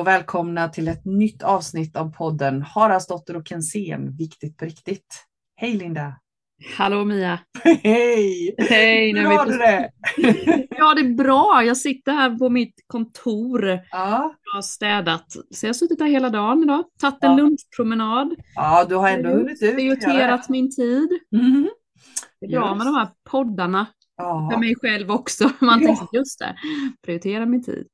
och välkomna till ett nytt avsnitt av podden Haraldsdotter och Kensén, viktigt på riktigt. Hej Linda! Hallå Mia! Hej! Hej! Hur har du det? ja, det är bra. Jag sitter här på mitt kontor. Ja. Jag har städat. Så jag har suttit här hela dagen idag. Tagit en Ja. lunchpromenad. ja, du har ändå hunnit ut. Prioriterat min tid. Mm. Det är bra med de här poddarna. För Ja. mig själv också. Man Ja. tänker just det. Prioritera min tid.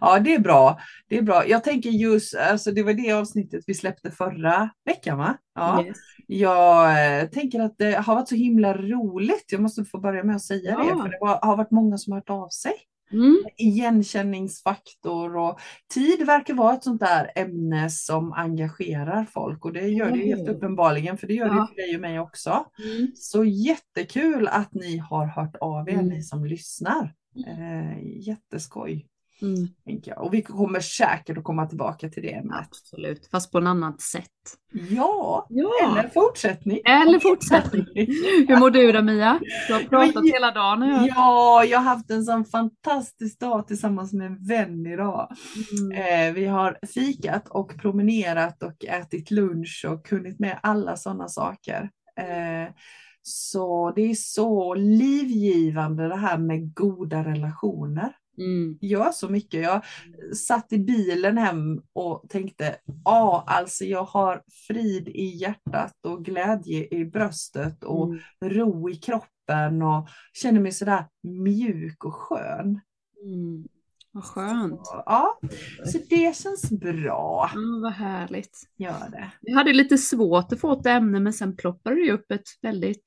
ja, det är bra. Det är bra. Jag tänker just, alltså det var det avsnittet vi släppte förra veckan va? Ja. Yes. Jag eh, tänker att det har varit så himla roligt. Jag måste få börja med att säga det, Ja. för det har varit många som har hört av sig. Mm. igenkänningsfaktor och tid verkar vara ett sånt där ämne som engagerar folk och det gör det ju helt Mm. uppenbarligen för det gör det Ja. för dig och mig också. Mm. Så jättekul att ni har hört av er, Mm. ni som lyssnar. Eh, jätteskoj, Mm. tänker jag. Och vi kommer säkert att komma tillbaka till det ämnet. Absolut, fast på ett annat sätt. Ja, Ja, eller fortsättning. eller fortsättning. Hur mår du då Mia? Du har pratat Men- hela dagen. hört. Ja, jag har haft en sån fantastisk dag tillsammans med en vän idag. Mm. Eh, vi har fikat och promenerat och ätit lunch och hunnit med alla sådana saker. Eh, så det är så livgivande det här med goda relationer. Mm. Gör så mycket. Jag satt i bilen hem och tänkte, ja alltså jag har frid i hjärtat och glädje i bröstet och Mm. ro i kroppen och känner mig sådär mjuk och skön. Mm. Vad skönt. Så, ja, så det känns bra. Ja, vad härligt. Gör det. Vi hade lite svårt att få ett ämne men sen ploppade det upp ett väldigt...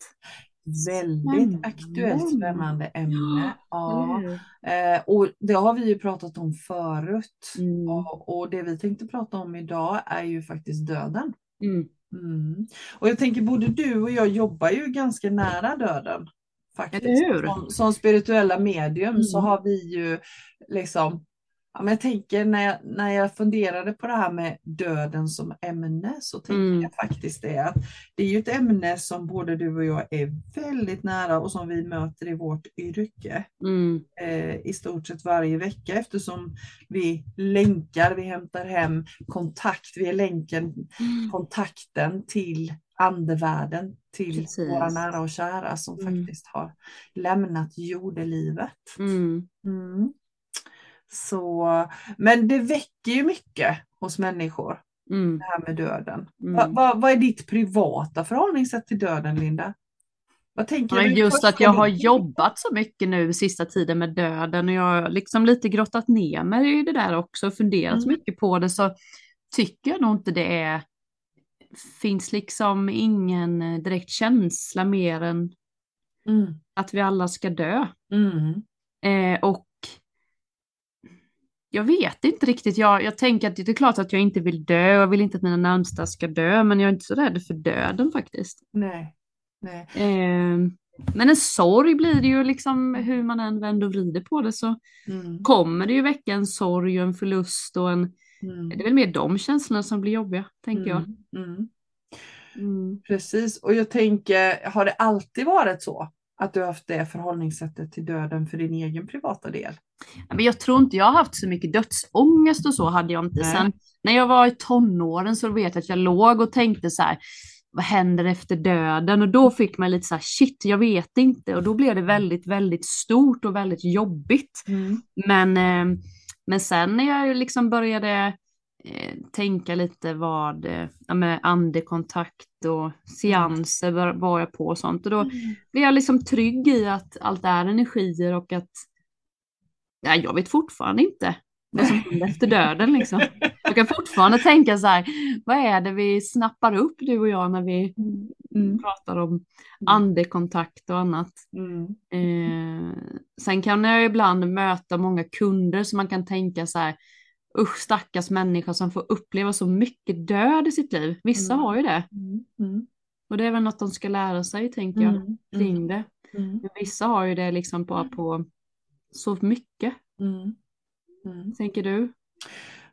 Väldigt Spännande. aktuellt spännande ämne. Ja. Hur? Eh, och det har vi ju pratat om förut. Mm. Och, och det vi tänkte prata om idag är ju faktiskt döden. Mm. Mm. Och jag tänker både du och jag jobbar ju ganska nära döden. Faktiskt. Som, som spirituella medium så Mm. har vi ju liksom Ja, men jag tänker när jag, när jag funderade på det här med döden som ämne så tänkte Mm. jag faktiskt det att det är ju ett ämne som både du och jag är väldigt nära och som vi möter i vårt yrke Mm. eh, i stort sett varje vecka eftersom vi länkar, vi hämtar hem kontakt, vi är länken, kontakten till andevärlden, till Precis. våra nära och kära som Mm. faktiskt har lämnat jordelivet. Så, men det väcker ju mycket hos människor, Mm. det här med döden. Mm. Va, va, vad är ditt privata förhållningssätt till döden, Linda? Vad tänker Men du just att jag har jobbat så mycket nu sista tiden med döden och jag har liksom lite grottat ner mig i det där också och funderat Mm. mycket på det så tycker jag nog inte det är finns liksom ingen eh, direkt känsla mer än Mm. att vi alla ska dö. Mm. Eh, och jag vet inte riktigt, jag, jag tänker att det är klart att jag inte vill dö, jag vill inte att mina närmsta ska dö, men jag är inte så rädd för döden faktiskt. Nej. Nej. Eh, men en sorg blir det ju liksom hur man än vänder och vrider på det så Mm. kommer det ju väcka en sorg och en förlust och en, Mm. det är väl mer de känslorna som blir jobbiga, tänker jag. Mm. Mm. Mm. Precis, och jag tänker, har det alltid varit så? Att du har haft det förhållningssättet till döden för din egen privata del? Men jag tror inte jag har haft så mycket dödsångest och så hade jag inte. Nej. Sen när jag var i tonåren så vet jag att jag låg och tänkte så här, vad händer efter döden? Och då fick man lite så här, shit, jag vet inte. Och då blev det väldigt, väldigt stort och väldigt jobbigt. Men, eh, men sen när jag liksom började eh, tänka lite vad, eh, ja, med andekontakt och seanser var, var jag på och sånt. Och då blev jag liksom trygg i att allt är energier och att ja, jag vet fortfarande inte vad som händer efter döden. Liksom. Jag kan fortfarande tänka så här, vad är det vi snappar upp du och jag när vi Mm. pratar om andekontakt och annat. Mm. Eh, sen kan jag ibland möta många kunder som man kan tänka så här, usch stackars människa som får uppleva så mycket död i sitt liv. Vissa Mm. har ju det. Mm. Mm. Och det är väl något de ska lära sig, tänker jag, Mm. kring det. Mm. Men vissa har ju det liksom bara på så mycket, Mm. Mm. tänker du?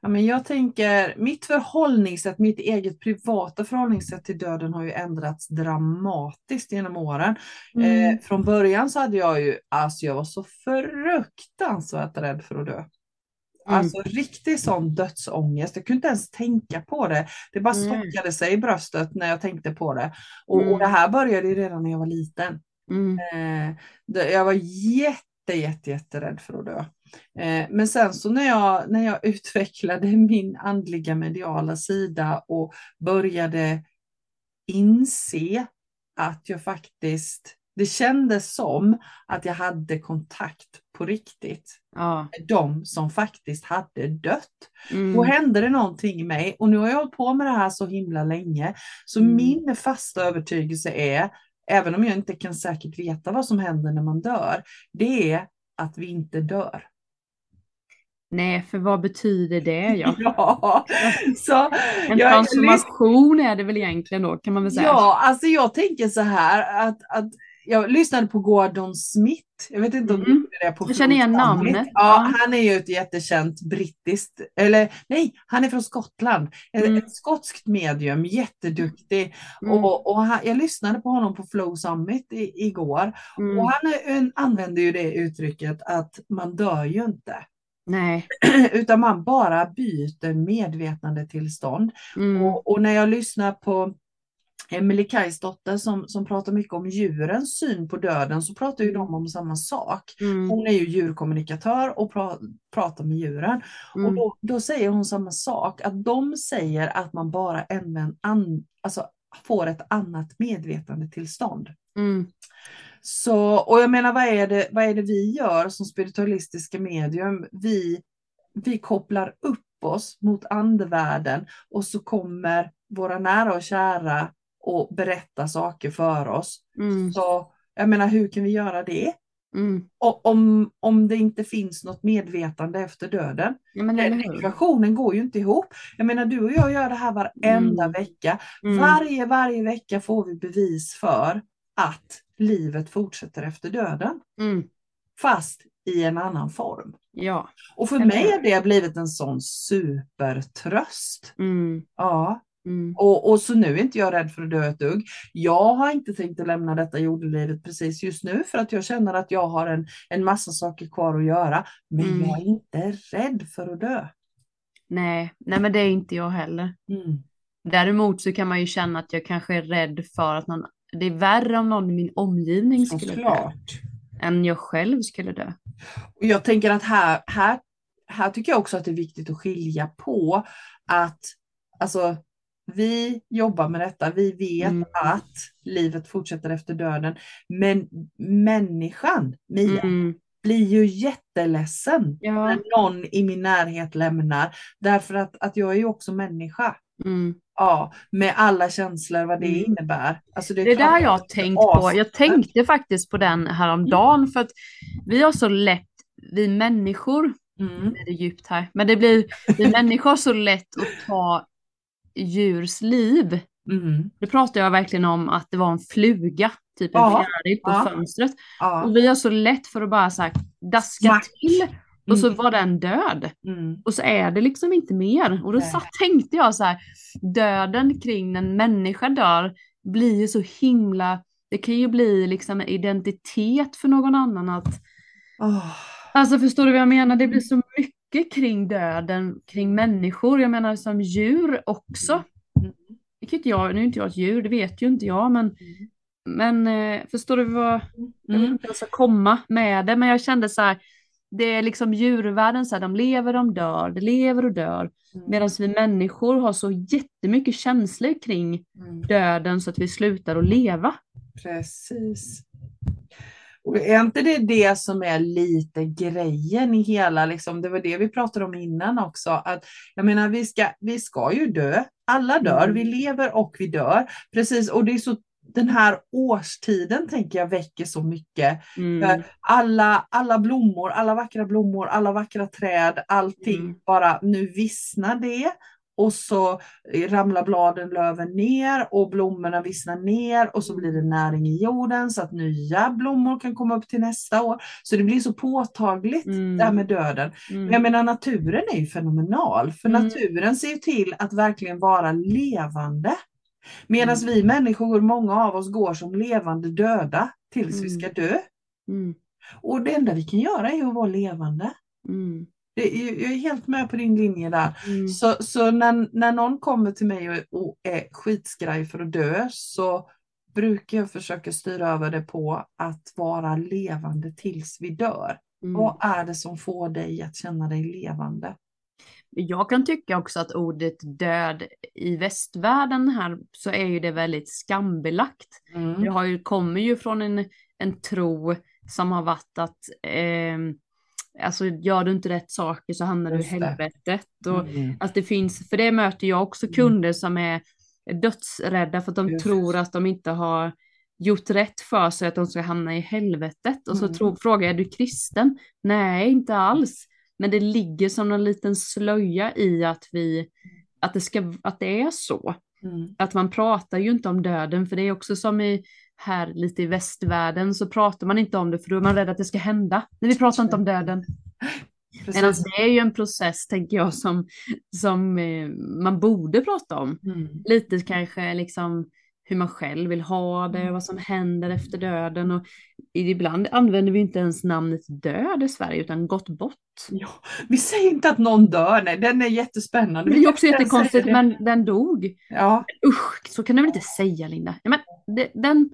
Ja, men jag tänker, mitt förhållningssätt, mitt eget privata förhållningssätt till döden har ju ändrats dramatiskt genom åren. Mm. Eh, från början så hade jag ju, alltså jag var så fruktansvärt rädd för att dö. Mm. Alltså riktig sån dödsångest. Jag kunde inte ens tänka på det. Det bara stockade sig i bröstet när jag tänkte på det. Och, Mm. och det här började ju redan när jag var liten. Mm. Eh, jag var jätte, jätte, jätterädd för att dö. Eh, men sen så när jag, när jag utvecklade min andliga mediala sida och började inse att jag faktiskt, det kändes som att jag hade kontakt på riktigt Ja. de som faktiskt hade dött. Mm. Då hände det någonting i mig och nu har jag hållit på med det här så himla länge. Så Mm. min fasta övertygelse är, även om jag inte kan säkert veta vad som händer när man dör, det är att vi inte dör. Nej, för vad betyder det ja? Ja, så En jag- transformation är det väl egentligen då, kan man väl säga? Ja, alltså jag tänker så här att, att jag lyssnade på Gordon Smith. Jag vet inte om du Mm. gjorde det på Jag känner igen namnet. Ja, han är ju ett jättekänt brittiskt, eller nej, han är från Skottland. Ett, Mm. ett skotskt medium, jätteduktig. Mm, Och, och han, jag lyssnade på honom på Flow Summit i, igår. mm. Och han en, använder ju det uttrycket att man dör ju inte. Nej. Utan man bara byter medvetandetillstånd. Mm. Och, och när jag lyssnar på Emelie Kajsdotter som, som pratar mycket om djurens syn på döden så pratar ju de om samma sak. Mm. Hon är ju djurkommunikatör och pra, pratar med djuren. Och Mm. då, då säger hon samma sak, att de säger att man bara även an, alltså, får ett annat medvetandetillstånd. Mm. Så, och jag menar, vad är, det, vad är det vi gör som spiritualistiska medium? Vi, vi kopplar upp oss mot andevärlden och så kommer våra nära och kära och berätta saker för oss. Mm. Så jag menar, hur kan vi göra det? Mm. Och om, om det inte finns något medvetande efter döden. Ja, men Den ekvationen går ju inte ihop. Jag menar, du och jag gör det här varenda Mm. vecka. Mm. Varje, varje vecka får vi bevis för att livet fortsätter efter döden. Mm. Fast i en annan form. Ja. Och för mig har det blivit en sån supertröst. Mm. Ja, Mm. och, och så nu är inte jag rädd för att dö ett dugg. Jag har inte tänkt att lämna detta jordelivet precis just nu för att jag känner att jag har en, en massa saker kvar att göra. Men Mm. jag är inte rädd för att dö. Nej. Nej, men det är inte jag heller. Mm. Däremot så kan man ju känna att jag kanske är rädd för att någon, det är värre om någon i min omgivning skulle dö Såklart. än jag själv skulle dö. Och jag tänker att här, här, här tycker jag också att det är viktigt att skilja på att alltså, vi jobbar med detta, vi vet Mm. att livet fortsätter efter döden. Men människan, Mia, Mm. blir ju jätteledsen Ja. när någon i min närhet lämnar. Därför att, att jag är ju också människa. Mm. Ja, med alla känslor vad det Mm. innebär. Alltså Det är klart där jag har det tänkt på. Jag tänkte faktiskt på den häromdagen för att vi har så lätt, vi människor, Mm. är det djupt här, men det blir, vi människor har så lätt att ta djurs liv. Mm. Då pratar jag verkligen om att det var en fluga, typ en Ja, fjäril på ja. fönstret. Ja. Och vi har så lätt för att bara så här daska Smack. till och så Mm. var den död. Mm. Och så är det liksom inte mer. Och då satt, tänkte jag så här, döden kring när en människa dör blir ju så himla, det kan ju bli liksom en identitet för någon annan att, Åh. alltså förstår du vad jag menar? Det blir så mycket kring döden, kring människor, jag menar som djur också. Mm. Inte jag, nu är inte jag ett djur, det vet ju inte jag, men, men eh, förstår du vad, jag vet Mm. inte ska komma med det, men jag kände så här, det är liksom djurvärlden, så här, de lever, de dör, de lever och dör. Medan vi människor har så jättemycket känslor kring Mm. döden så att vi slutar att leva. Precis. Och är inte det det som är lite grejen i hela, liksom, det var det vi pratade om innan också, att jag menar vi ska, vi ska ju dö, alla dör, Mm. vi lever och vi dör, precis, och det är så den här årstiden tänker jag väcker så mycket. Mm. För alla, alla blommor, alla vackra blommor, alla vackra träd, allting Mm. bara, nu vissnar det. Och så ramlar bladen, löven ner och blommorna vissnar ner och så blir det näring i jorden så att nya blommor kan komma upp till nästa år. Så det blir så påtagligt Mm. det här med döden. Mm. Jag menar naturen är ju fenomenal för Mm. naturen ser ju till att verkligen vara levande. Medan Mm. vi människor, många av oss går som levande döda tills vi Mm. ska dö. Mm. Och det enda vi kan göra är att vara levande. Mm. Jag är helt med på din linje där. Mm. Så, så när, när någon kommer till mig och, och är skitskraj för att dö så brukar jag försöka styra över det på att vara levande tills vi dör. Mm. Vad är det som får dig att känna dig levande? Jag kan tycka också att ordet död i västvärlden här så är ju det väldigt skambelagt. Mm. Det har ju, kommer ju från en, en tro som har varit att eh, alltså gör du inte rätt saker så hamnar du i det. helvetet. Och, Mm. Alltså det finns, för det möter jag också Mm. kunder som är dödsrädda för att de Just tror att de inte har gjort rätt för sig, att de ska hamna i helvetet. Och så Mm. tro, frågar jag, är du kristen? Nej, inte alls. Men det ligger som en liten slöja i att vi, att det, ska, att det är så. Mm. Att man pratar ju inte om döden, för det är också som i här lite i västvärlden så pratar man inte om det för då är man rädd att det ska hända. Nej, vi pratar inte om döden. Medan det är ju en process, tänker jag, som, som eh, man borde prata om. Mm. Lite kanske liksom hur man själv vill ha det, Mm. vad som händer efter döden. Och ibland använder vi inte ens namnet död i Sverige, utan gått bort. Ja, vi säger inte att någon dör, nej, den är jättespännande. Det är också jättekonstigt, men den dog. Ja, Usch, så kan du väl inte säga Linda? Ja, men det, den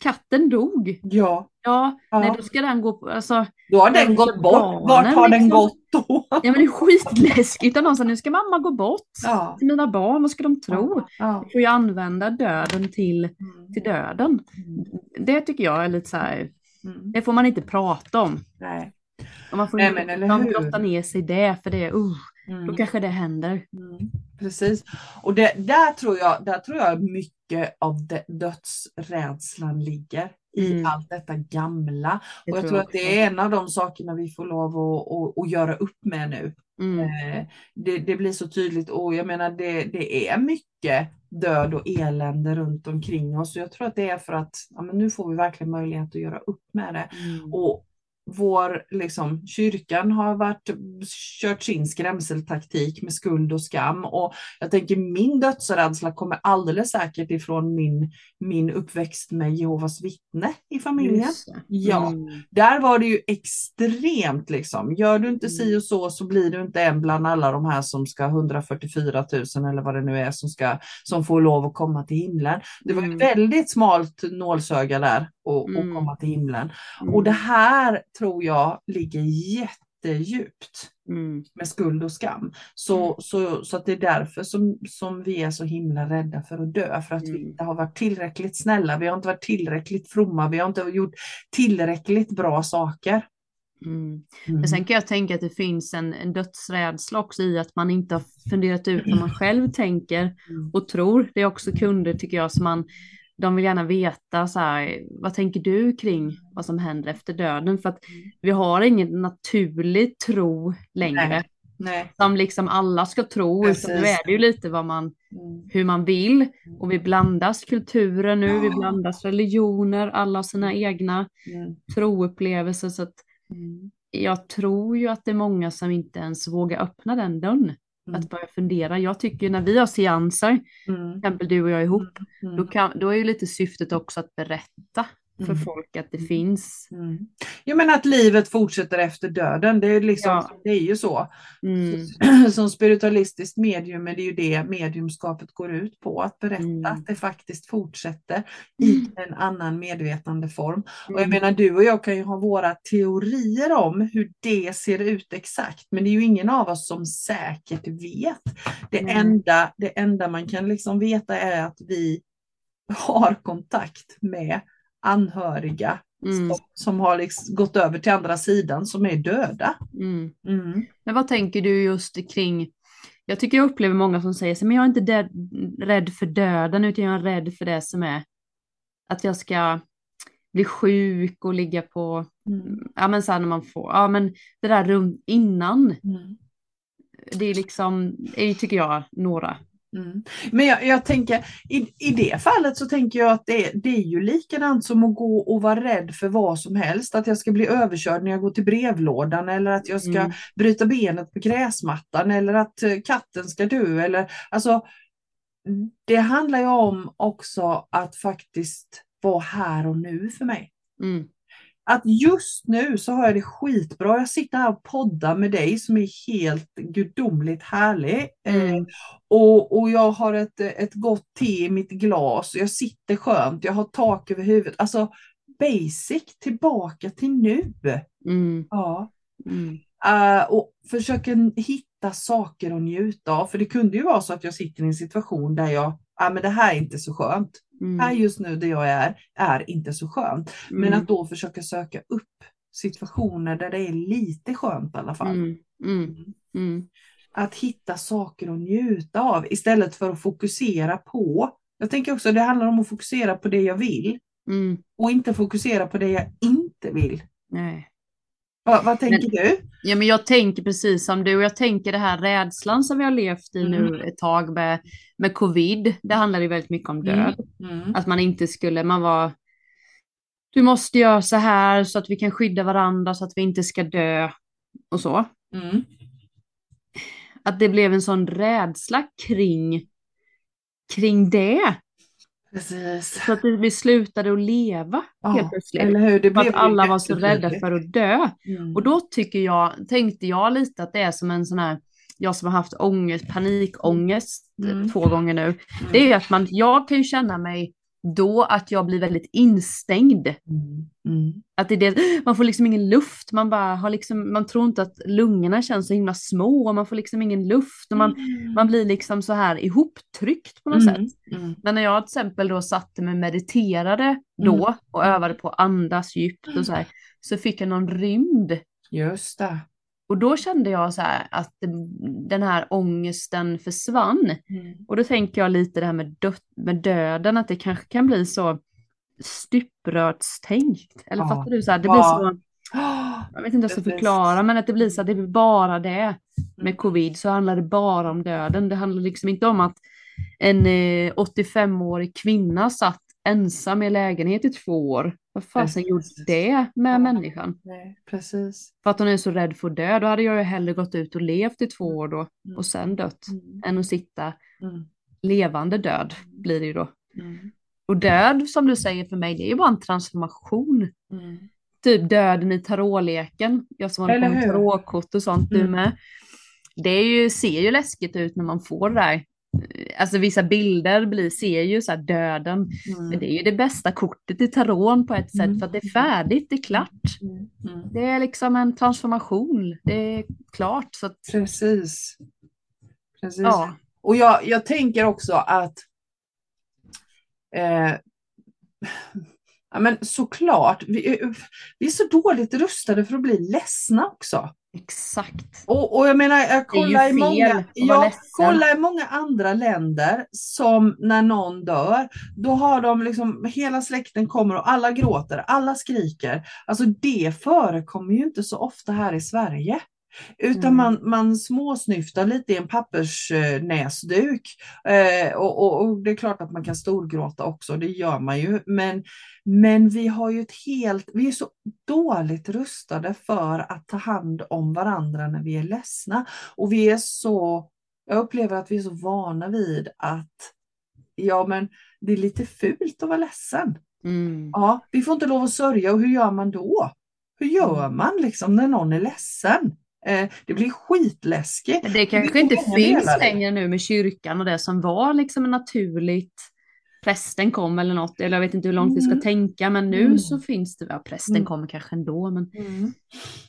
katten dog. ja, Ja, Ja. nej då ska den gå på, alltså, då har den gått bort. barnen, Vart har den liksom. gått då? ja men det är skitläskigt. Någon sa, nu ska mamma gå bort Ja, till mina barn, vad ska de tro? ja. Vi får ju använda döden till, Mm. till döden. Mm. Det tycker jag är lite så här, Mm. det får man inte prata om. Nej. Och man får Nej, inte men grotta ner sig i det, för det, uh, Mm. då kanske det händer. Mm, precis. Och det, där, tror jag, där tror jag mycket av de, dödsrädslan ligger. I Mm. allt detta gamla. Det och jag tror att också. det är en av de sakerna vi får lov att, att, att göra upp med nu. Mm. Eh, det, det blir så tydligt och jag menar det, det är mycket död och elände runt omkring oss. Och jag tror att det är för att ja, men nu får vi verkligen möjlighet att göra upp med det. Mm. Och vår, liksom, kyrkan har varit, kört sin skrämseltaktik med skuld och skam. Och jag tänker min dödsrädsla kommer alldeles säkert ifrån min, min uppväxt med Jehovas vittne i familjen. Det. Ja. Mm. Där var det ju extremt liksom. Gör du inte Mm. si och så så blir du inte en bland alla de här som ska 144 000 eller vad det nu är som, ska, som får lov att komma till himlen. Det var Mm. väldigt smalt nålsöga där att Mm. att komma till himlen. Mm. Och det här tror jag ligger jättedjupt Mm. med skuld och skam. Så, Mm. så, så att det är därför som, som vi är så himla rädda för att dö. För att vi Mm. inte har varit tillräckligt snälla, vi har inte varit tillräckligt fromma, vi har inte gjort tillräckligt bra saker. Mm. Mm. Men sen kan jag tänka att det finns en, en dödsrädsla också i att man inte har funderat ut vad man själv tänker Mm. och tror. Det är också kunder tycker jag som man, de vill gärna veta så här, vad tänker du kring vad som händer efter döden? För att vi har ingen naturlig tro längre. Nej. Nej. Som liksom alla ska tro, nu är det ju lite vad man, Mm. hur man vill. Och vi blandas kulturer nu, vi Ja. blandas religioner, alla har sina egna Mm. troupplevelser. Så att Mm. jag tror ju att det är många som inte ens vågar öppna den dörren. Mm. Att börja fundera. Jag tycker när vi har seanser, till Mm. exempel du och jag ihop, Mm. då, kan, då är ju lite syftet också att berätta för Mm. folk att det finns. Mm. Jag menar att livet fortsätter efter döden, det är, liksom, Ja. det är ju så. Mm. Som spiritualistiskt medium är det ju det mediumskapet går ut på, att berätta Mm. att det faktiskt fortsätter i en annan medvetandeform. Och jag Mm. menar du och jag kan ju ha våra teorier om hur det ser ut exakt, men det är ju ingen av oss som säkert vet. Det, enda, det enda man kan liksom veta är att vi har kontakt med anhöriga Mm. som, som har liksom gått över till andra sidan som är döda. Mm. Mm. Men vad tänker du just kring, jag tycker jag upplever många som säger så men jag är inte död, rädd för döden utan jag är rädd för det som är att jag ska bli sjuk och ligga på, Mm. ja men sen när man får, ja men det där runt innan, Mm. det är liksom, är, tycker jag, några. Mm. Men jag, jag tänker, i, i det fallet så tänker jag att det, det är ju likadant som att gå och vara rädd för vad som helst. Att jag ska bli överkörd när jag går till brevlådan eller att jag ska Mm. bryta benet på gräsmattan eller att eh, katten ska dö. Eller, alltså, det handlar ju om också att faktiskt vara här och nu för mig. Mm. Att just nu så har jag det skitbra. Jag sitter här och poddar med dig som är helt gudomligt härlig. Mm. Eh, och, och jag har ett, ett gott te i mitt glas. Jag sitter skönt, jag har tak över huvudet. Alltså basic, tillbaka till nu. Mm. Ja. Mm. Eh, och försöker hitta saker att njuta av. För det kunde ju vara så att jag sitter i en situation där jag, ja men det här är inte så skönt. Här Mm. just nu där jag är, är inte så skönt. Men Mm. att då försöka söka upp situationer där det är lite skönt i alla fall. Mm. Mm. Mm. Att hitta saker att njuta av istället för att fokusera på. Jag tänker också det handlar om att fokusera på det jag vill Mm. och inte fokusera på det jag inte vill. Nej. Va, vad tänker du? Ja, men jag tänker precis som du. Jag tänker det här rädslan som vi har levt i nu Mm. ett tag med, med covid. Det handlar ju väldigt mycket om död. Mm. Att man inte skulle, man var, du måste göra så här så att vi kan skydda varandra så att vi inte ska dö och så. Mm. Att det blev en sån rädsla kring, kring det. Precis. Så att vi slutade att leva helt Ja, plötsligt. eller hur? Det För att alla var så rädda för att dö. Mm. Och då tycker jag, tänkte jag lite att det är som en sån här, jag som har haft ångest, panikångest Mm. två gånger nu. Det är att man, jag kan ju känna mig då att jag blir väldigt instängd. Mm. Mm. Att det är det, man får liksom ingen luft, man bara har liksom, man tror inte att lungorna känns så himla små och man får liksom ingen luft och man, man blir liksom så här ihoptryckt på något sätt. Mm. Mm. Men när jag till exempel då satte mig och mediterade då och övade på att andas djupt och så här, så fick jag någon rymd. Just det. Och då kände jag så här att den här ångesten försvann. Mm. Och då tänker jag lite det här med, dö med döden, att det kanske kan bli så stuprörstänkt. Eller Ja. fattar du? Så här, det blir så, jag vet inte hur jag ska förklara, men att det blir så att det blir bara det. Mm. Med covid så handlar det bara om döden. Det handlar liksom inte om att en eh, 85-årig kvinna satt ensam i lägenhet i två år. Vad fasen gjorde det med Ja. människan? nej, precis. För att hon är så rädd för att dö, då hade jag ju hellre gått ut och levt i två år då Mm. och sen dött. Mm. Än att sitta Mm. levande död blir det ju då. Mm. Och död som du säger för mig, det är ju bara en transformation. Mm. Typ döden i tarotleken. Jag som håller på med tarotkort och sånt, du Mm. med. Det ju, ser ju läskigt ut när man får det där. Alltså vissa bilder blir, ser ju så döden. Mm. Men det är ju det bästa kortet i taron på ett sätt Mm. för att det är färdigt, det är klart. Mm. Mm. Det är liksom en transformation, det är klart. Så att, Precis. Precis. ja. Och jag, jag tänker också att eh, ja, men såklart, vi, vi är så dåligt rustade för att bli ledsna också. Exakt. Och, och jag menar, jag är kollar, i många, jag kollar i många andra länder som när någon dör, då har de liksom, hela släkten kommer och alla gråter, alla skriker. Alltså det förekommer ju inte så ofta här i Sverige. Utan Mm. man, man småsnyftar lite i en pappersnäsduk. Eh, och, och, och det är klart att man kan storgråta också, det gör man ju. Men, men vi har ju ett helt, vi är så dåligt rustade för att ta hand om varandra när vi är ledsna. Och vi är så, jag upplever att vi är så vana vid att ja men det är lite fult att vara ledsen. Mm. Ja, vi får inte lov att sörja och hur gör man då? Hur gör Mm. man liksom när någon är ledsen? Eh, det blir skitläskigt. Men Det kanske blir inte finns delar längre nu med kyrkan och det som var liksom naturligt. Prästen kom eller något, eller jag vet inte hur långt vi ska Mm. tänka, men nu Mm. så finns det, ja prästen Mm. kommer kanske ändå, men Mm.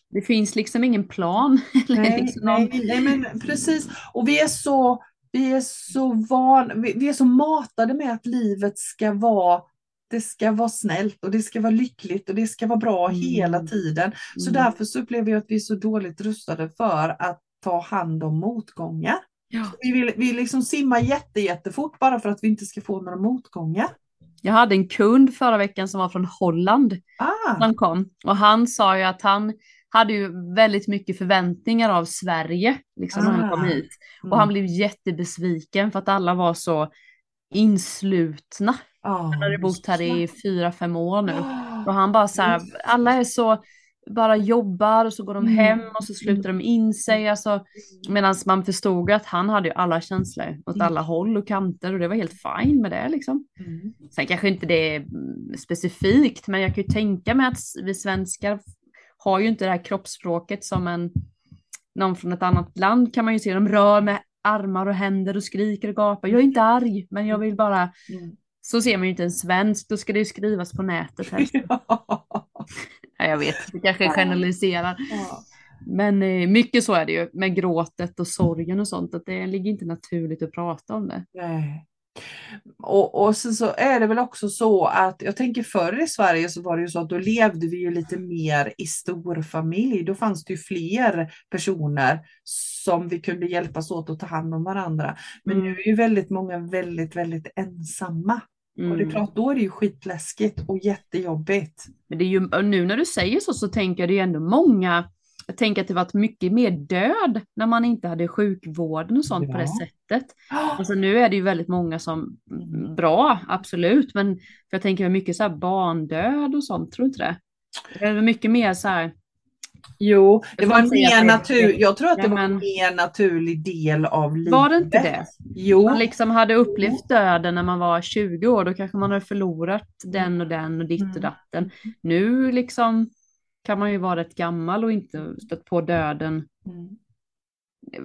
det finns liksom ingen plan. Nej, liksom någon, nej, nej, men precis. Och vi är så, vi är så van, vi, vi är så matade med att livet ska vara det ska vara snällt och det ska vara lyckligt och det ska vara bra Mm. hela tiden. Så Mm. därför så upplever jag att vi är så dåligt rustade för att ta hand om motgångar. Ja. Vi, vill, vi liksom simmar jätte, jättefort bara för att vi inte ska få några motgångar. Jag hade en kund förra veckan som var från Holland. Ah, Han kom och han sa ju att han hade ju väldigt mycket förväntningar av Sverige, liksom när han kom Ah. hit. mm. Och han blev jättebesviken för att alla var så inslutna. Han hade bott här i fyra, fem år nu. Ah, Och han bara så här, alla är så bara jobbar och så går de Mm. hem och så sluter de in sig. Alltså, Medan man förstod att han hade ju alla känslor åt Mm. alla håll och kanter och det var helt fine med det liksom. Mm. Sen kanske inte det är mm, specifikt, men jag kan ju tänka mig att vi svenskar har ju inte det här kroppsspråket som en någon från ett annat land kan man ju se. De rör med armar och händer och skriker och gapar. Jag är inte arg, men jag vill bara. Mm. Så ser man ju inte en svensk. Då ska det ju skrivas på nätet helst. Ja, jag vet, det kanske generaliserar. Ja. Men eh, mycket så är det ju med gråtet och sorgen och sånt. Att det ligger inte naturligt att prata om det. Nej. Och, och sen så är det väl också så att jag tänker förr i Sverige så var det ju så att då levde vi ju lite mer i stor familj. Då fanns det ju fler personer som vi kunde hjälpas åt att ta hand om varandra. Men nu är ju väldigt många väldigt, väldigt ensamma. Och det är Mm. klart, då är det ju skitläskigt och jättejobbigt. Men det är ju, nu när du säger så så tänker jag det är ju ändå många, jag tänker att det varit mycket mer död när man inte hade sjukvården och sånt på det Ja. sättet. Alltså nu är det ju väldigt många som, Mm. bra absolut, men för jag tänker mycket så här barndöd och sånt, tror du inte det? Det är mycket mer så här, Jo, det Jag var en mer natur, jag tror att det Ja, var en men- mer naturlig del av livet. var det inte det? Jo, Man liksom hade upplevt döden när man var 20 år, då kanske man hade förlorat den och den och ditt och Mm. datten. Nu liksom kan man ju vara rätt gammal och inte stött på döden Mm.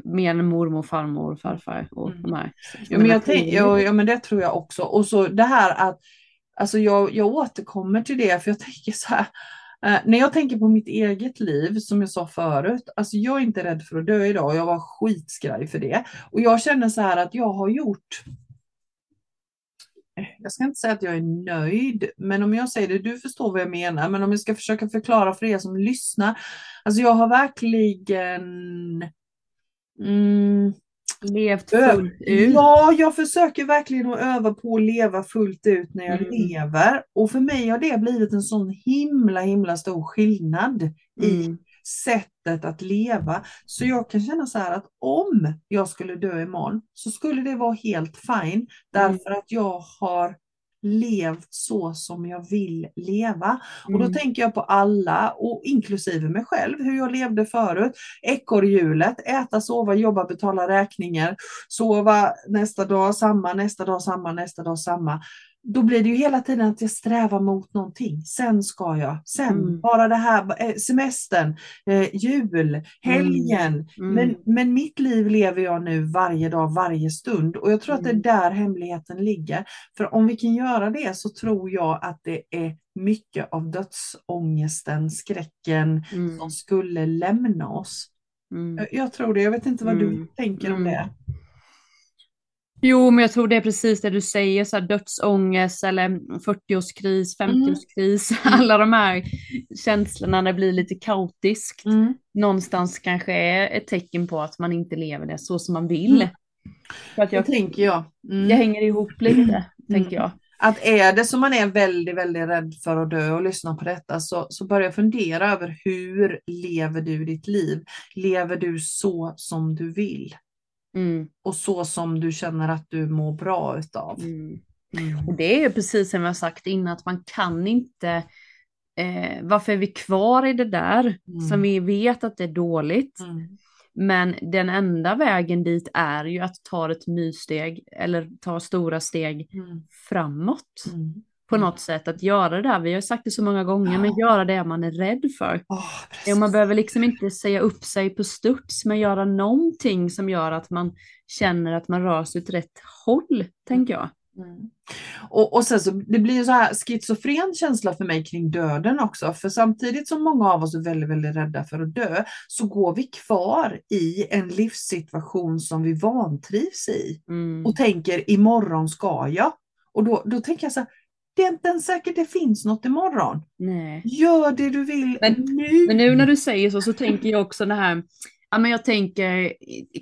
mer än mormor, och farmor och farfar och Mm. de här. Ja men, jag tänk, ja, ja men det tror jag också. Och så det här att, alltså jag, jag återkommer till det för jag tänker så här, eh, när jag tänker på mitt eget liv som jag sa förut, alltså jag är inte rädd för att dö idag, jag var skitskraj för det. Och jag känner så här att jag har gjort jag ska inte säga att jag är nöjd, men om jag säger det, du förstår vad jag menar, men om jag ska försöka förklara för er som lyssnar. Alltså jag har verkligen mm, Levt fullt ut. Ja, jag försöker verkligen att öva på att leva fullt ut när jag Mm. lever. Och för mig har det blivit en sån himla, himla stor skillnad i Mm. Sättet att leva. Så jag kan känna så här att om jag skulle dö imorgon så skulle det vara helt fine. Därför att jag har levt så som jag vill leva. Och då Mm. tänker jag på alla, och inklusive mig själv, hur jag levde förut. Ekorrhjulet, äta, sova, jobba, betala räkningar, sova nästa dag samma, nästa dag samma, nästa dag samma. Då blir det ju hela tiden att jag strävar mot någonting. Sen ska jag, sen, Mm. bara det här, eh, semestern, eh, jul, helgen. Mm. Men, men mitt liv lever jag nu varje dag, varje stund. Och jag tror att det är Mm. där hemligheten ligger. För om vi kan göra det så tror jag att det är mycket av dödsångesten, skräcken Mm. som skulle lämna oss. Mm. Jag, tror det, jag vet inte vad du Mm. tänker om Mm. det. Jo, men jag tror det är precis det du säger, så här dödsångest eller 40-årskris, 50-årskris, alla de här känslorna när det blir lite kaotiskt. Mm. Någonstans kanske är ett tecken på att man inte lever det så som man vill. Mm. För att Det jag, tänker jag. Mm. det hänger ihop lite, tänker jag. Att är det som man är väldigt, väldigt rädd för att dö och lyssna på detta så, så börja fundera över hur lever du ditt liv? Lever du så som du vill? Mm, Och så som du känner att du mår bra utav? mm. Mm. Och det är ju precis som jag sagt innan, att man kan inte, eh, varför är vi kvar i det där Mm. som vi vet att det är dåligt? Mm. Men den enda vägen dit är ju att ta ett myrsteg eller ta stora steg Mm. framåt. På något sätt. Att göra det där, vi har sagt det så många gånger, men göra det man är rädd för. Ja, man behöver liksom inte säga upp sig på studs, men göra någonting som gör att man känner att man rör sig åt rätt håll, tänker jag. Mm. Och, och sen så det blir ju så här schizofren känsla för mig kring döden också. För samtidigt som många av oss är väldigt, väldigt rädda för att dö så går vi kvar i en livssituation som vi vantrivs i Mm. och tänker imorgon ska jag. Och då, då tänker jag så här, det är inte ens säkert det finns något imorgon. Nej. Gör det du vill Men- nu. Men nu när du säger så, så tänker jag också det här, ja men jag tänker,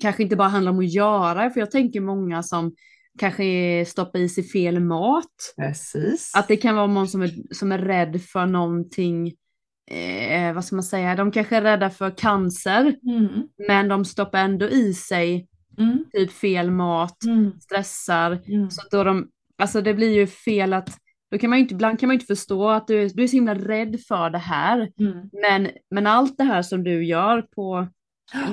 kanske inte bara handlar om att göra, för jag tänker många som kanske stoppar i sig fel mat. Precis. Att det kan vara någon som är, som är rädd för någonting, eh, vad ska man säga, de kanske är rädda för cancer, Mm. men de stoppar ändå i sig Mm. typ fel mat, Mm. stressar. Mm. Så då de, alltså det blir ju fel att då kan man inte, ibland kan man inte förstå att du, du är så himla rädd för det här. Mm. Men, men allt det här som du gör på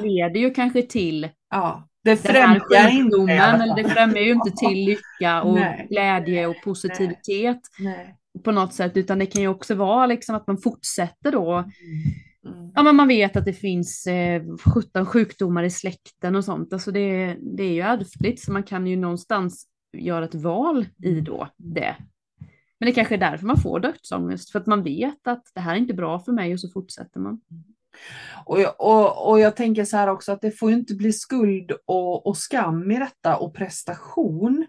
leder ju kanske till Ja, det den här främjar inte eller det främjar ju inte till lycka och Nej. glädje och positivitet Nej. på något sätt, utan det kan ju också vara liksom att man fortsätter då. Mm. Ja, men man vet att det finns eh, 17 sjukdomar i släkten och sånt. Alltså det, det är ju ärftligt, så man kan ju någonstans göra ett val i då det. Men det kanske är därför man får dödsångest, för att man vet att det här är inte bra för mig och så fortsätter man. Och, jag- och, och jag tänker så här också att det får ju inte bli skuld och, och skam i detta och prestation.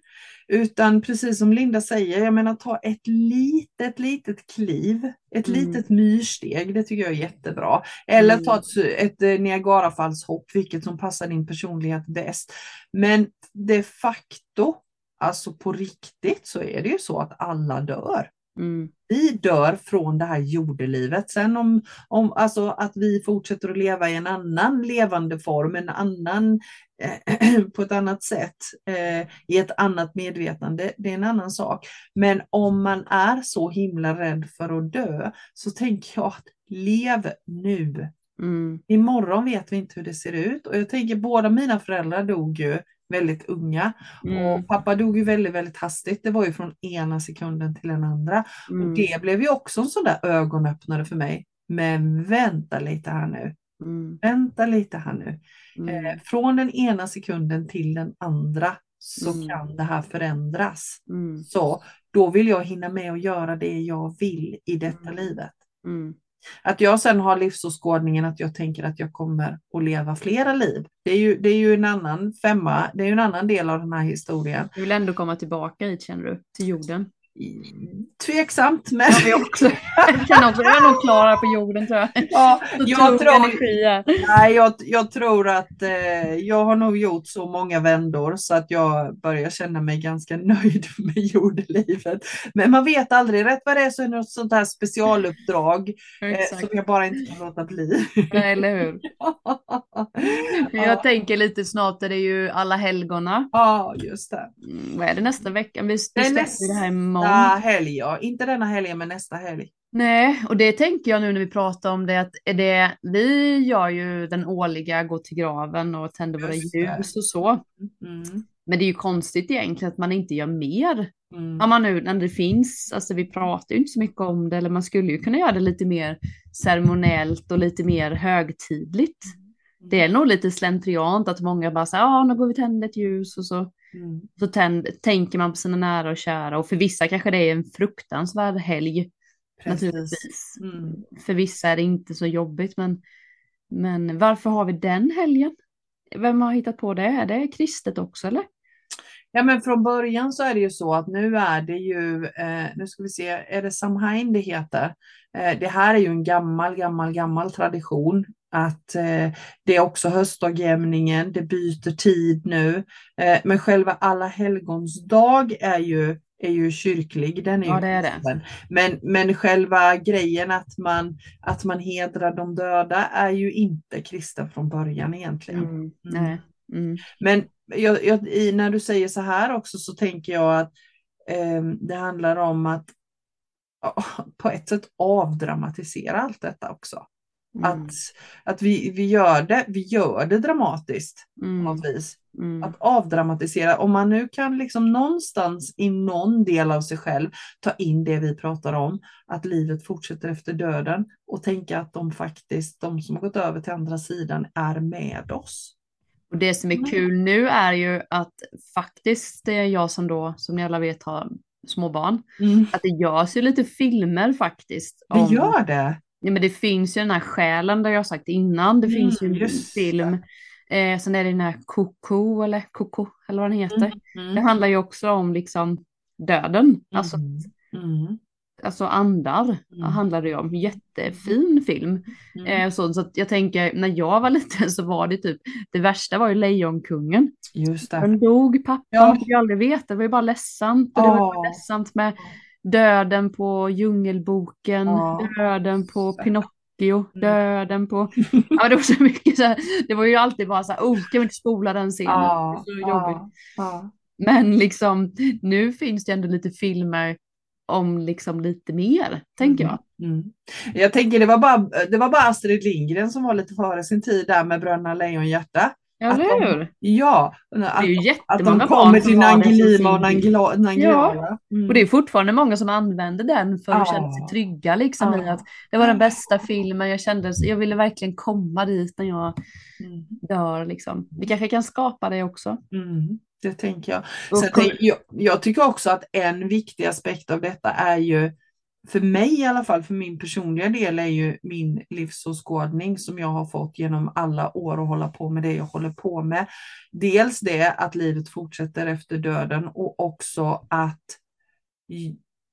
Utan precis som Linda säger, jag menar ta ett litet, litet kliv, ett Mm. litet myrsteg, det tycker jag är jättebra. Eller Mm. ta ett, ett eh, Niagarafallshopp, vilket som passar din personlighet bäst. Men de facto, alltså på riktigt, så är det ju så att alla dör Mm. vi dör från det här jordelivet. Sen om, om alltså att vi fortsätter att leva i en annan levande form, en annan, eh, på ett annat sätt, eh, i ett annat medvetande, det är en annan sak. Men om man är så himla rädd för att dö, så tänker jag att lev nu. Mm. Imorgon vet vi inte hur det ser ut och jag tänker båda mina föräldrar dog ju väldigt unga Mm. och pappa dog ju väldigt, väldigt hastigt. Det var ju från ena sekunden till den andra. Mm. Och det blev ju också en sån där ögonöppnare för mig. Men vänta lite här nu. Mm. Vänta lite här nu. Mm. Eh, från den ena sekunden till den andra så Mm. kan det här förändras. Mm. Så då vill jag hinna med att göra det jag vill i detta livet. Att jag sen har livsåskådningen att jag tänker att jag kommer att leva flera liv. Det är ju, det är ju en annan femma, det är ju en annan del av den här historien. Du vill ändå komma tillbaka hit känner du, till jorden. Tveksamt men Jag vill också. Jag kan också, jag är nog klar här på jorden tror jag. ja, jag, tror, nej, jag, jag tror att eh, jag har nog gjort så många vändor så att jag börjar känna mig ganska nöjd med jordelivet. Men man vet aldrig, rätt vad det är så är det något sånt här specialuppdrag eh, som jag bara inte kan låta bli. Nej, eller hur? Jag tänker lite snart är det ju alla helgona. Ja, just det. Mm, vad är det nästa vecka? Vi, vi släpper det här nästa imorgon. helg, ja. Inte denna helgen, men nästa helg. Nej, och det tänker jag nu när vi pratar om det att det, vi gör ju den årliga gå till graven och tänder våra ljus och så. Mm. Men det är ju konstigt egentligen att man inte gör mer. Mm. Ja, man nu när det finns, alltså vi pratar ju inte så mycket om det, eller man skulle ju kunna göra det lite mer ceremoniellt och lite mer högtidligt. Det är nog lite slentriant att många bara säger, ja nu går vi tänder ett ljus och så, Mm. så tänd, tänker man på sina nära och kära och för vissa kanske det är en fruktansvärd helg Precis. naturligtvis. Mm. För vissa är det inte så jobbigt men, men varför har vi den helgen? Vem har hittat på det? Är det kristet också eller? Ja, men från början så är det ju så att nu är det ju, eh, nu ska vi se, är det Samhain det heter? Eh, det här är ju en gammal, gammal, gammal tradition att eh, det är också höstdagjämningen, det byter tid nu. Eh, men själva alla helgons dag är ju, är ju kyrklig, den är Ja, det är det. Men, men själva grejen att man, att man hedrar de döda är ju inte kristen från början egentligen. Mm. Nej. Mm. Men jag, jag, i, när du säger så här också så tänker jag att eh, det handlar om att på ett sätt avdramatisera allt detta också. Mm. Att, att vi, vi, gör det, vi gör det dramatiskt på Mm. något vis. Mm. Att avdramatisera, om man nu kan liksom någonstans i någon del av sig själv ta in det vi pratar om, att livet fortsätter efter döden och tänka att de faktiskt, de som har gått över till andra sidan är med oss. Och det som är Mm. kul nu är ju att faktiskt det är jag som då, som ni alla vet, har små barn. Att det görs ju lite filmer faktiskt. Det om- gör det. Ja, men det finns ju den här själen där jag har sagt innan. Det Mm, finns ju en det. film. Eh, sen är det den här Koko eller Koko eller vad den heter. Mm. Det handlar ju också om liksom döden. Alltså, Mm. Mm. alltså andar Mm. handlar det ju om. Jättefin film. Mm. Eh, så, så att jag tänker, när jag var liten så var det typ, det värsta var ju Lejonkungen. Just det. Den dog, pappan Ja. fick ju aldrig veta, det var ju bara ledsamt. Och det var ledsamt med döden på Djungelboken, Ja. döden på. Pinocchio, Mm. döden på... Ja, det var så mycket så här, det var ju alltid bara så här, oh, kan vi inte spola den scenen? Ja, så jobbigt. ja, ja. Men liksom, nu finns det ändå lite filmer om liksom lite mer, tänker jag. Mm. Jag tänker det var, bara, det var bara Astrid Lindgren som var lite före sin tid där med Bröderna Lejonhjärta. Ja, eller hur? Ja, Det är ju att, att jättemånga de kommer till Nangilima och bild. Nangila- Nangijala. Mm. Och det är fortfarande många som använder den för att Ja. känna sig trygga liksom i Ja. att det var den bästa filmen, jag kände, jag ville verkligen komma dit när jag Mm. dör liksom. Vi kanske kan skapa det också. Mm. Det tänker jag. Sen jag. Jag tycker också att en viktig aspekt av detta är ju, för mig i alla fall, för min personliga del, är ju min livsåskådning som jag har fått genom alla år att hålla på med det jag håller på med. Dels det att livet fortsätter efter döden och också att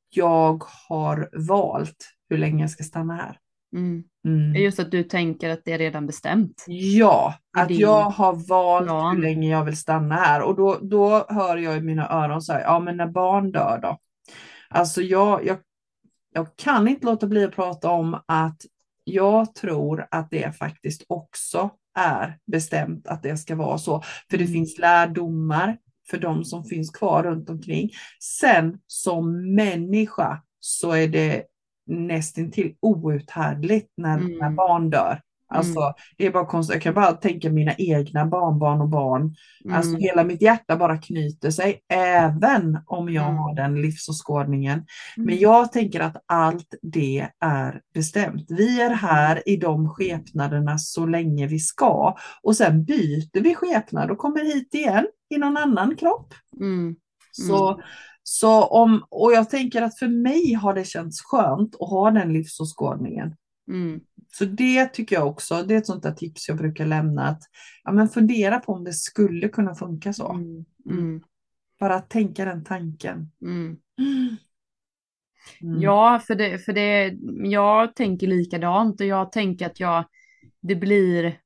jag har valt hur länge jag ska stanna här. Mm. Mm. Just att du tänker att det är redan bestämt. Ja, att jag har valt plan. hur länge jag vill stanna här. Och då, då hör jag i mina öron så här, ja men när barn dör då? Alltså jag, jag, jag kan inte låta bli att prata om att jag tror att det faktiskt också är bestämt att det ska vara så. För det Mm. finns lärdomar för de som finns kvar runt omkring. Sen som människa så är det nästintill outhärdligt när, Mm. när barn dör. Alltså, det är bara konstigt. Jag kan bara tänka mina egna barnbarn och barn. Alltså Mm. hela mitt hjärta bara knyter sig, även om jag Mm. har den livsåskådningen. Men Mm. jag tänker att allt det är bestämt. Vi är här i de skepnaderna så länge vi ska. Och sen byter vi skepnad och kommer hit igen i någon annan kropp. Mm. Så, så om, och jag tänker att för mig har det känts skönt att ha den livsåskådningen. Mm. Så det tycker jag också, det är ett sånt där tips jag brukar lämna. Att, ja, men fundera på om det skulle kunna funka så. Mm. Mm. Bara att tänka den tanken. Mm. Mm. Ja, för det, för det, jag tänker likadant och jag tänker att jag, det blir,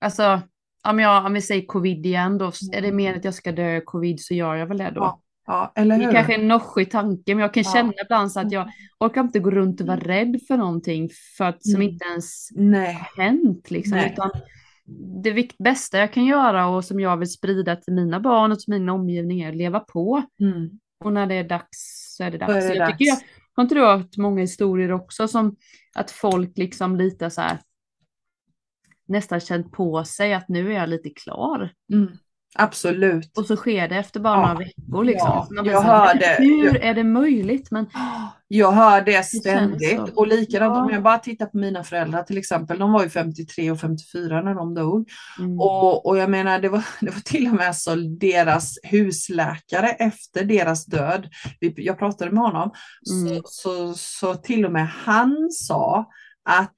alltså, om, jag, om vi säger covid igen då, är det mer att jag ska dö covid så gör jag väl det då. Ja, ja, eller Det är hur? kanske en noschig tanke, men jag kan Ja. känna ibland så att jag orkar inte gå runt och vara rädd för någonting för att, som Mm. inte ens Nej. har hänt. Liksom, Nej. utan det vikt- bästa jag kan göra och som jag vill sprida till mina barn och till min omgivning är att leva på. Mm. Och när det är dags så är det dags. Är det jag dags. tycker jag, har inte du hört många historier också som att folk liksom lite så här nästan känt på sig att nu är jag lite klar. Mm. Absolut. Och så sker det efter bara Ja. några veckor liksom. Ja, jag så hör det. Hur är det möjligt? Men Jag hör det ständigt. så. Och likadant Ja. om jag bara tittar på mina föräldrar till exempel. De var ju 53 och 54 när de dog. mm, Och, och jag menar, det var, det var till och med så deras husläkare efter deras död, jag pratade med honom, Mm. så, så, så till och med han sa att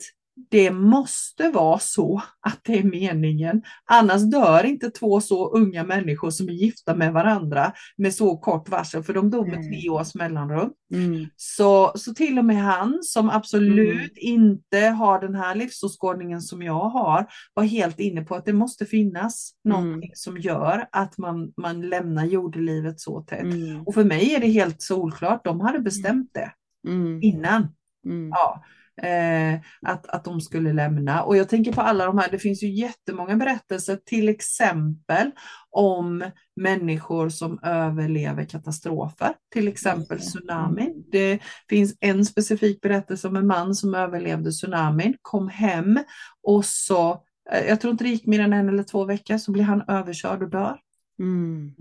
det måste vara så att det är meningen. Annars dör inte två så unga människor som är gifta med varandra med så kort varsel, för de dog med Nej. tre års mellanrum. mm, Så, så till och med han som absolut Mm. inte har den här livsåskådningen som jag har var helt inne på att det måste finnas Mm. någonting som gör att man, man lämnar jordelivet så tätt. mm, Och för mig är det helt solklart, de hade bestämt det mm, innan. mm, Ja, eh, att, att de skulle lämna. Och jag tänker på alla de här, det finns ju jättemånga berättelser, till exempel om människor som överlever katastrofer, till exempel det. tsunamin. Det finns en specifik berättelse om en man som överlevde tsunamin, kom hem och så, eh, jag tror inte det gick mer än en eller två veckor, så blir han överkörd och dör. mm.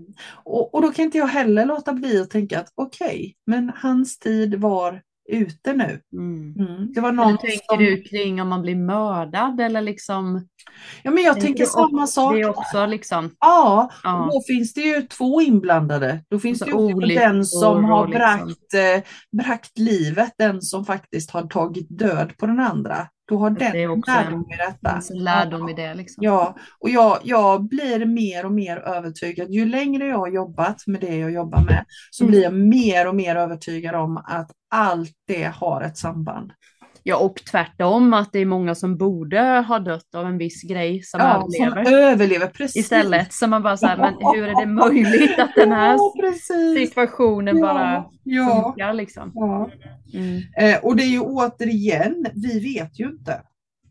Och, och då kan inte jag heller låta bli att tänka att okej, men hans tid var ute nu. Mm. Mm. Det var Hur någon tänker som... du kring om man blir mördad eller liksom? Ja, men jag Tänker tänker samma sak. Det är också liksom, Ja, ja. då finns det ju två inblandade. Då finns Och det ju den som har liksom- bragt, eh, brakt livet, den som faktiskt har tagit död på den andra. Då har det är den också en- lärdom i detta. finns en lärdom i det liksom. Ja, och jag, jag blir mer och mer övertygad. Ju längre jag har jobbat med det jag jobbar med så Mm. blir jag mer och mer övertygad om att allt det har ett samband. Ja, och tvärtom att det är många som borde ha dött av en viss grej som Ja, som överlever. överlever, precis. Istället så man bara så här, men hur är det möjligt att den här Ja, situationen bara Ja, ja, funkar liksom? ja. Mm. Eh, och det är ju återigen, vi vet ju inte.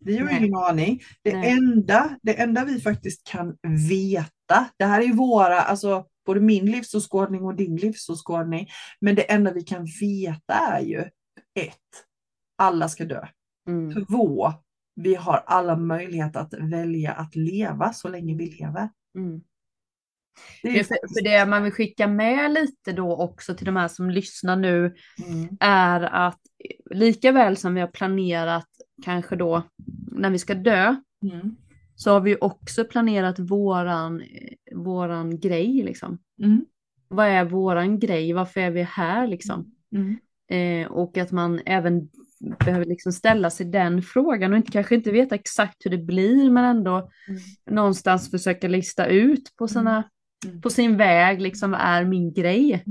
Vi har Nej. ingen aning. Det Nej. enda, det enda vi faktiskt kan veta, det här är ju våra, alltså både min livsåskådning och din livsåskådning. Men det enda vi kan veta är ju ett, alla ska dö. Mm. Två, vi har alla möjligheter att välja att leva så länge vi lever. Mm. Det är för, för det man vill skicka med lite då också till de här som lyssnar nu Mm. är att lika väl som vi har planerat kanske då när vi ska dö Mm. så har vi också planerat våran, våran grej liksom. Mm. Vad är våran grej? Varför är vi här liksom? Mm. Eh, och att man även behöver liksom ställa sig den frågan och inte, kanske inte veta exakt hur det blir men ändå Mm. någonstans försöka lista ut på, sina, Mm. på sin väg liksom vad är min grej?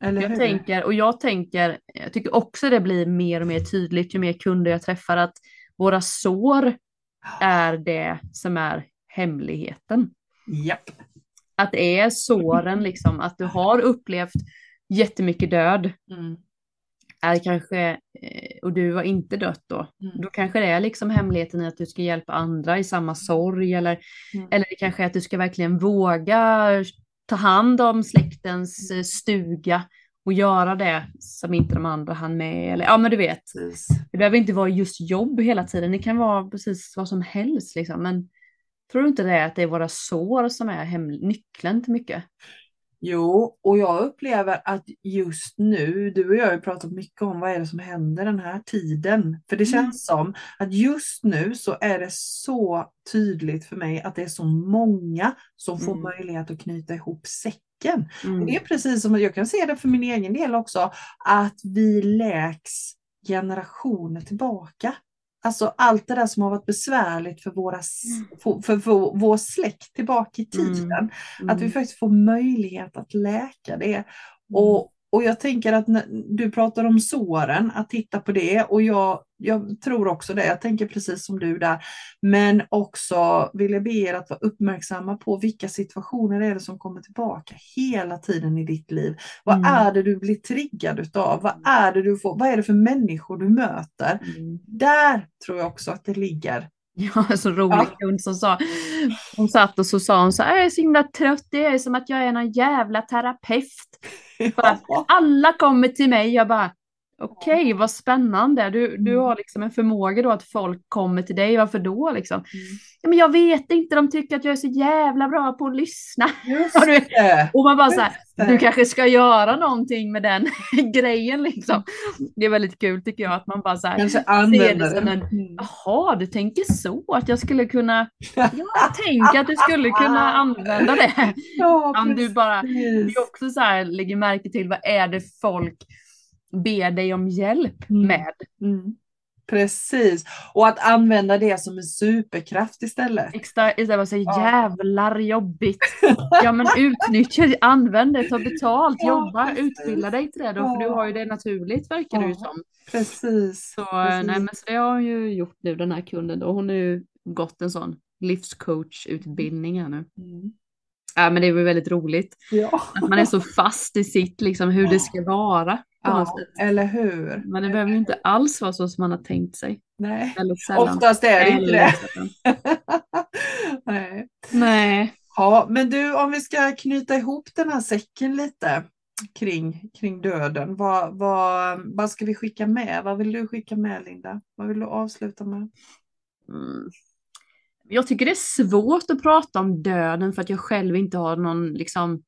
Eller Jag tänker, och jag tänker, jag tycker också det blir mer och mer tydligt ju mer kunder jag träffar att våra sår är det som är hemligheten. Japp. Att det är såren liksom, att du har upplevt jättemycket död Mm. Är kanske, eh, och du har inte dött då, Mm. då kanske det är liksom hemligheten i att du ska hjälpa andra i samma sorg eller, Mm. eller det kanske är att du ska verkligen våga ta hand om släktens eh, stuga och göra det som inte de andra hann med. Eller, ja men du vet, Precis. det behöver inte vara just jobb hela tiden, det kan vara precis vad som helst liksom. Men tror du inte det att det är våra sår som är nyckeln till mycket? Jo, och jag upplever att just nu, du och jag har ju pratat mycket om vad är det som händer den här tiden. För det Mm. känns som att just nu så är det så tydligt för mig att det är så många som får Mm. möjlighet att knyta ihop säcken. Mm. Det är precis som jag kan se det för min egen del också, att vi läks generationer tillbaka. Alltså allt det där som har varit besvärligt för, våra, s- för, för, vår, vår släkt tillbaka i tiden. Mm. Att vi faktiskt får möjlighet att läka det. Och, och jag tänker att du pratar om såren, att titta på det och jag, jag tror också det, jag tänker precis som du där. Men också vill jag be er att vara uppmärksamma på vilka situationer är det som kommer tillbaka hela tiden i ditt liv. Vad Mm. är det du blir triggad utav? Vad är det du får, vad är det för människor du möter? Mm. Där tror jag också att det ligger. Ja, så rolig kund som sa, hon satt och så sa hon så här, jag är så himla trött, det är som att jag är någon jävla terapeut. Bara, Alla kommer till mig, jag bara, okej vad spännande, du, du Mm. har liksom en förmåga då att folk kommer till dig, varför då liksom? Mm. Ja, men jag vet inte, de tycker att jag är så jävla bra på att lyssna. Ja, du. Och man bara så här, du kanske ska göra någonting med den grejen liksom. Det är väldigt kul tycker jag att man bara så här, Kanske ser det som en, Mm. Jaha, du tänker så att jag skulle kunna, jag tänker att du skulle kunna använda det. Ja, Om du bara, det är också så här, lägger märke till vad är det folk ber dig om hjälp Mm. med. Mm. Precis, och att använda det som en superkraft istället. Extra, istället för att säga Ja. jävlar jobbigt. Ja men utnyttja, använd det, ta betalt, Ja, jobba, precis. utbilda dig till det då, för du Ja. har ju det naturligt verkar det ju Ja. som. Precis. Så, precis. nej, men så det har hon ju gjort nu den här kunden då. Hon har ju gått en sån livscoachutbildning här nu. Mm. Ja men det är väl väldigt roligt. Ja. Att man är så fast i sitt liksom hur det ska vara. Ja, eller hur? Men det behöver ju inte alls vara så som man har tänkt sig. Nej, oftast är det inte det. Nej. Nej. Ja, men du, om vi ska knyta ihop den här säcken lite kring, kring döden, vad, vad, vad ska vi skicka med? Vad vill du skicka med, Linda? Vad vill du avsluta med? Mm. Jag tycker det är svårt att prata om döden för att jag själv inte har någon, liksom,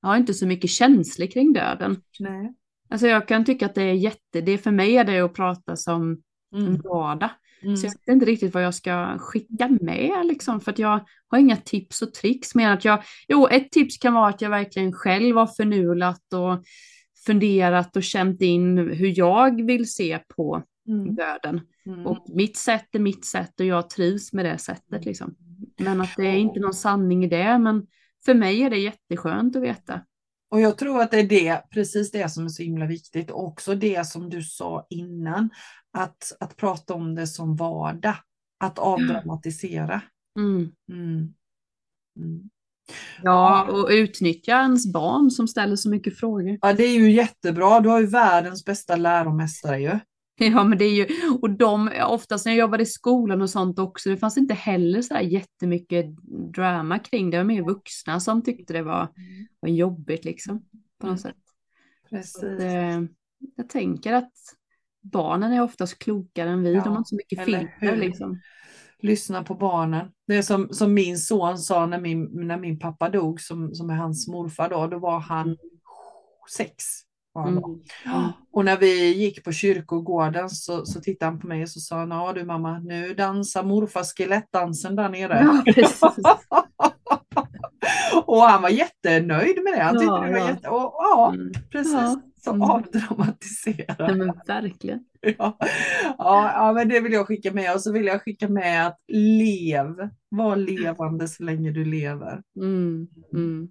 jag har inte så mycket känslor kring döden. Nej. Alltså jag kan tycka att det är jätte, det är för mig är det att prata som Mm. vardag. Mm. Så jag vet inte riktigt vad jag ska skicka med liksom, för att jag har inga tips och tricks. Men att jag, jo, ett tips kan vara att jag verkligen själv har förnulat och funderat och känt in hur jag vill se på Mm. döden. Mm. Och mitt sätt är mitt sätt och jag trivs med det sättet liksom. Men att det är inte någon sanning i det, men för mig är det jätteskönt att veta. Och jag tror att det är det, precis det som är så himla viktigt. Och också det som du sa innan, att, att prata om det som vardag. Att avdramatisera. Mm. Mm. Mm. Ja, och utnyttja ens barn som ställer så mycket frågor. Ja, det är ju jättebra. Du har ju världens bästa läromästare ju. Ja, men det är ju, och de, oftast när jag jobbade i skolan och sånt också, det fanns inte heller så här jättemycket drama kring det. Det var mer vuxna som tyckte det var, var jobbigt liksom, på något sätt. Precis. Så, eh, jag tänker att barnen är oftast klokare än vi, Ja, de har inte så mycket filter liksom. Lyssna på barnen. Det är som, som min son sa när min, när min pappa dog, som, som är hans morfar då, då var han Mm. sex. Mm. Och när vi gick på kyrkogården så, så tittade han på mig och så sa han, ja du mamma, nu dansar morfar skelettdansen där nere. Ja, och han var jättenöjd med det. Han tyckte Ja, det var ja. jätte... Och, ja, Mm. precis. Ja. Så Mm. avdramatiserat. Ja, men verkligen. Ja. Ja, ja, men det vill jag skicka med. Och så vill jag skicka med att lev. Var levande så länge du lever. Mm. Mm.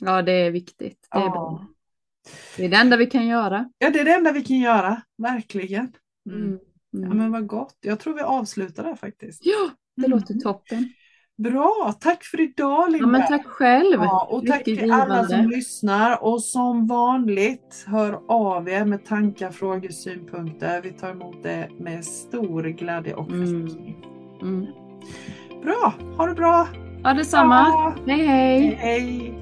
Ja, det är viktigt. Det är, bra. Ja. det är det enda vi kan göra. ja, det är det enda vi kan göra. Verkligen. Mm. Mm. Ja, Mm. men vad gott. Jag tror vi avslutar där faktiskt. Ja, det Mm. låter toppen. Bra, tack för idag Linda. Ja, tack själv. Ja, och tack till alla som lyssnar och som vanligt hör av er med tankar, frågor, synpunkter. Vi tar emot det med stor glädje och Mm. förtjusning. Mm. Bra, ha det bra! Ja, detsamma. Ja. Hej, hej. Hej!